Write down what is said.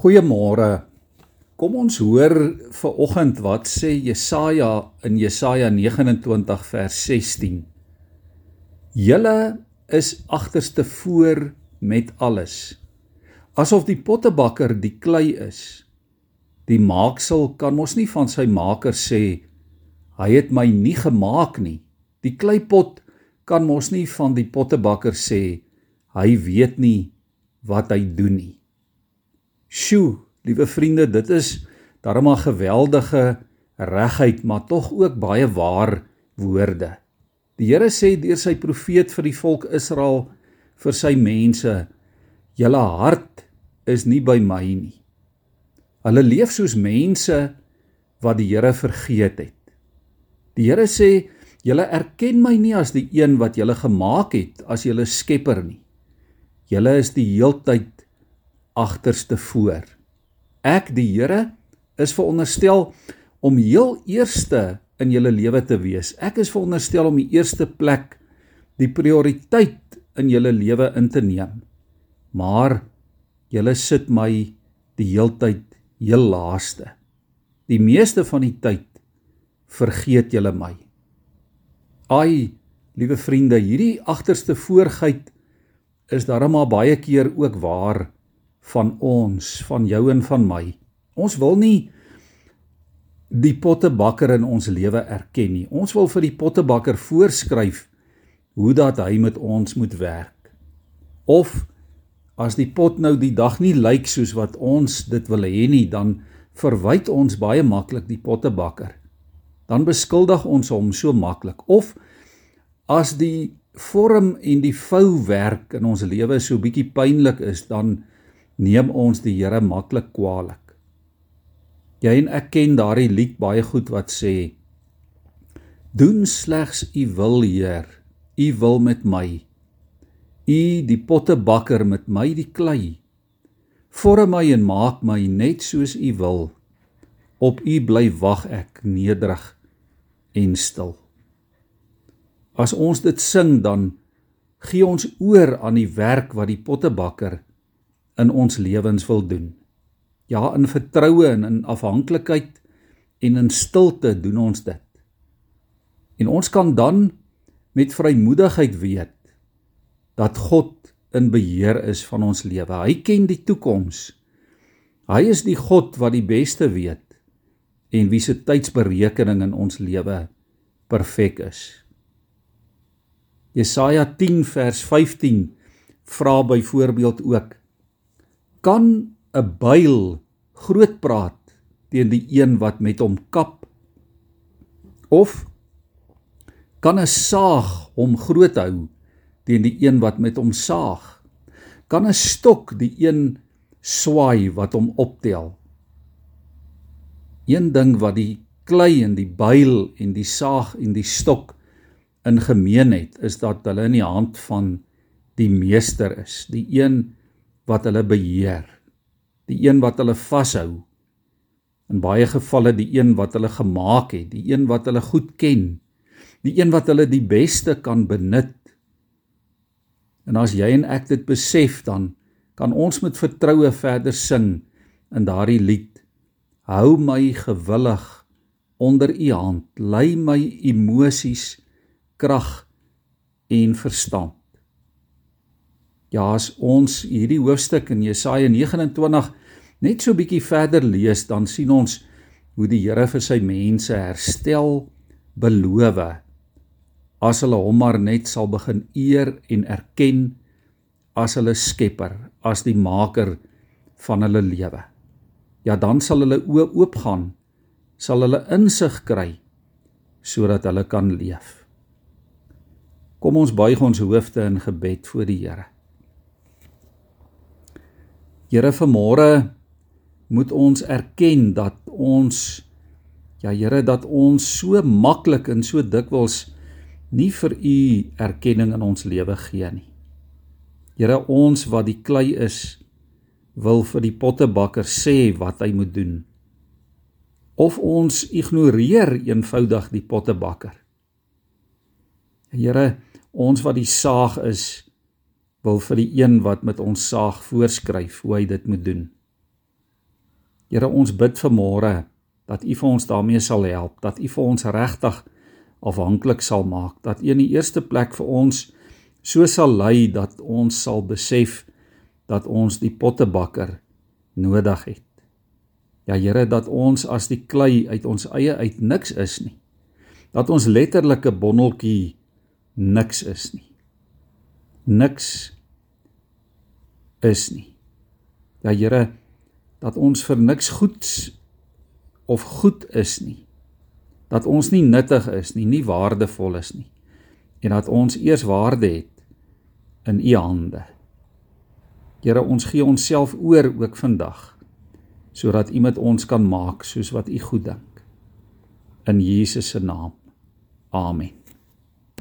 Goeiemôre. Kom ons hoor ver oggend wat sê Jesaja in Jesaja 29 vers 16. Julle is agterste voor met alles. Asof die pottebakker die klei is. Die maaksel kan mos nie van sy maker sê hy het my nie gemaak nie. Die kleipot kan mos nie van die pottebakker sê hy weet nie wat hy doen nie. Sjoe, liewe vriende, dit is darem 'n geweldige regheid, maar tog ook baie waar woorde. Die Here sê deur sy profeet vir die volk Israel vir sy mense: "Julle hart is nie by my nie." Hulle leef soos mense wat die Here vergeet het. Die Here sê: "Julle erken my nie as die een wat julle gemaak het, as julle skepper nie. Julle is die heeltyd agterste voor. Ek die Here is veronderstel om heel eerste in julle lewe te wees. Ek is veronderstel om die eerste plek, die prioriteit in julle lewe in te neem. Maar julle sit my die heeltyd heel laaste. Die meeste van die tyd vergeet julle my. Ai, liewe vriende, hierdie agterste voorgeit is darem maar baie keer ook waar van ons, van jou en van my. Ons wil nie die pottebakker in ons lewe erken nie. Ons wil vir die pottebakker voorskryf hoe dat hy met ons moet werk. Of as die pot nou die dag nie lyk soos wat ons dit wil hê nie, dan verwyd ons baie maklik die pottebakker. Dan beskuldig ons hom so maklik. Of as die vorm en die vouwerk in ons lewe so bietjie pynlik is, dan neem ons die Here maklik kwaadlik. Jy en ek ken daardie lied baie goed wat sê: Doen slegs u wil, Heer, u wil met my. U die pottebakker met my die klei. Vorm my en maak my net soos u wil. Op u bly wag ek nederig en stil. As ons dit sing dan gee ons oor aan die werk wat die pottebakker in ons lewens wil doen. Ja, in vertroue en in afhanklikheid en in stilte doen ons dit. En ons kan dan met vrymoedigheid weet dat God in beheer is van ons lewe. Hy ken die toekoms. Hy is die God wat die beste weet en wie se tydsberekening in ons lewe perfek is. Jesaja 10 vers 15 vra byvoorbeeld ook kan 'n byl groot praat teen die een wat met hom kap? Of kan 'n saag hom groot hou teen die een wat met hom saag? Kan 'n stok die een swaai wat hom optel? Een ding wat die klei en die byl en die saag en die stok in gemeen het is dat hulle in die hand van die meester is. Die een wat hulle beheer. Die een wat hulle vashou. In baie gevalle die een wat hulle gemaak het, die een wat hulle goed ken, die een wat hulle die beste kan benut. En as jy en ek dit besef dan kan ons met vertroue verder sing in daardie lied. Hou my gewillig onder u hand, lei my emosies, krag en verstand. Ja, as ons hierdie hoofstuk in Jesaja 29 net so bietjie verder lees, dan sien ons hoe die Here vir sy mense herstel beloof as hulle hom maar net sal begin eer en erken as hulle skepper, as die maker van hulle lewe. Ja, dan sal hulle oë oopgaan, sal hulle insig kry sodat hulle kan leef. Kom ons buig ons hoofde in gebed voor die Here. Here vanmôre moet ons erken dat ons ja Here dat ons so maklik en so dikwels nie vir u erkenning in ons lewe gee nie. Here ons wat die klei is wil vir die pottebakker sê wat hy moet doen. Of ons ignoreer eenvoudig die pottebakker. Here, ons wat die saag is, wil vir die een wat met ons saag voorskryf hoe hy dit moet doen. Here, ons bid vanmôre dat U vir ons daarmee sal help, dat U vir ons regtig afhanklik sal maak, dat U in die eerste plek vir ons so sal lei dat ons sal besef dat ons die pottebakker nodig het. Ja Here, dat ons as die klei uit ons eie uit niks is nie. Dat ons letterlike bonneltjie niks is nie. Niks is nie. Ja Here, dat ons vir niks goeds of goed is nie. Dat ons nie nuttig is nie, nie waardevol is nie. En dat ons eers waarde het in U hande. Here, ons gee onsself oor ook vandag sodat U met ons kan maak soos wat U goed dink. In Jesus se naam. Amen.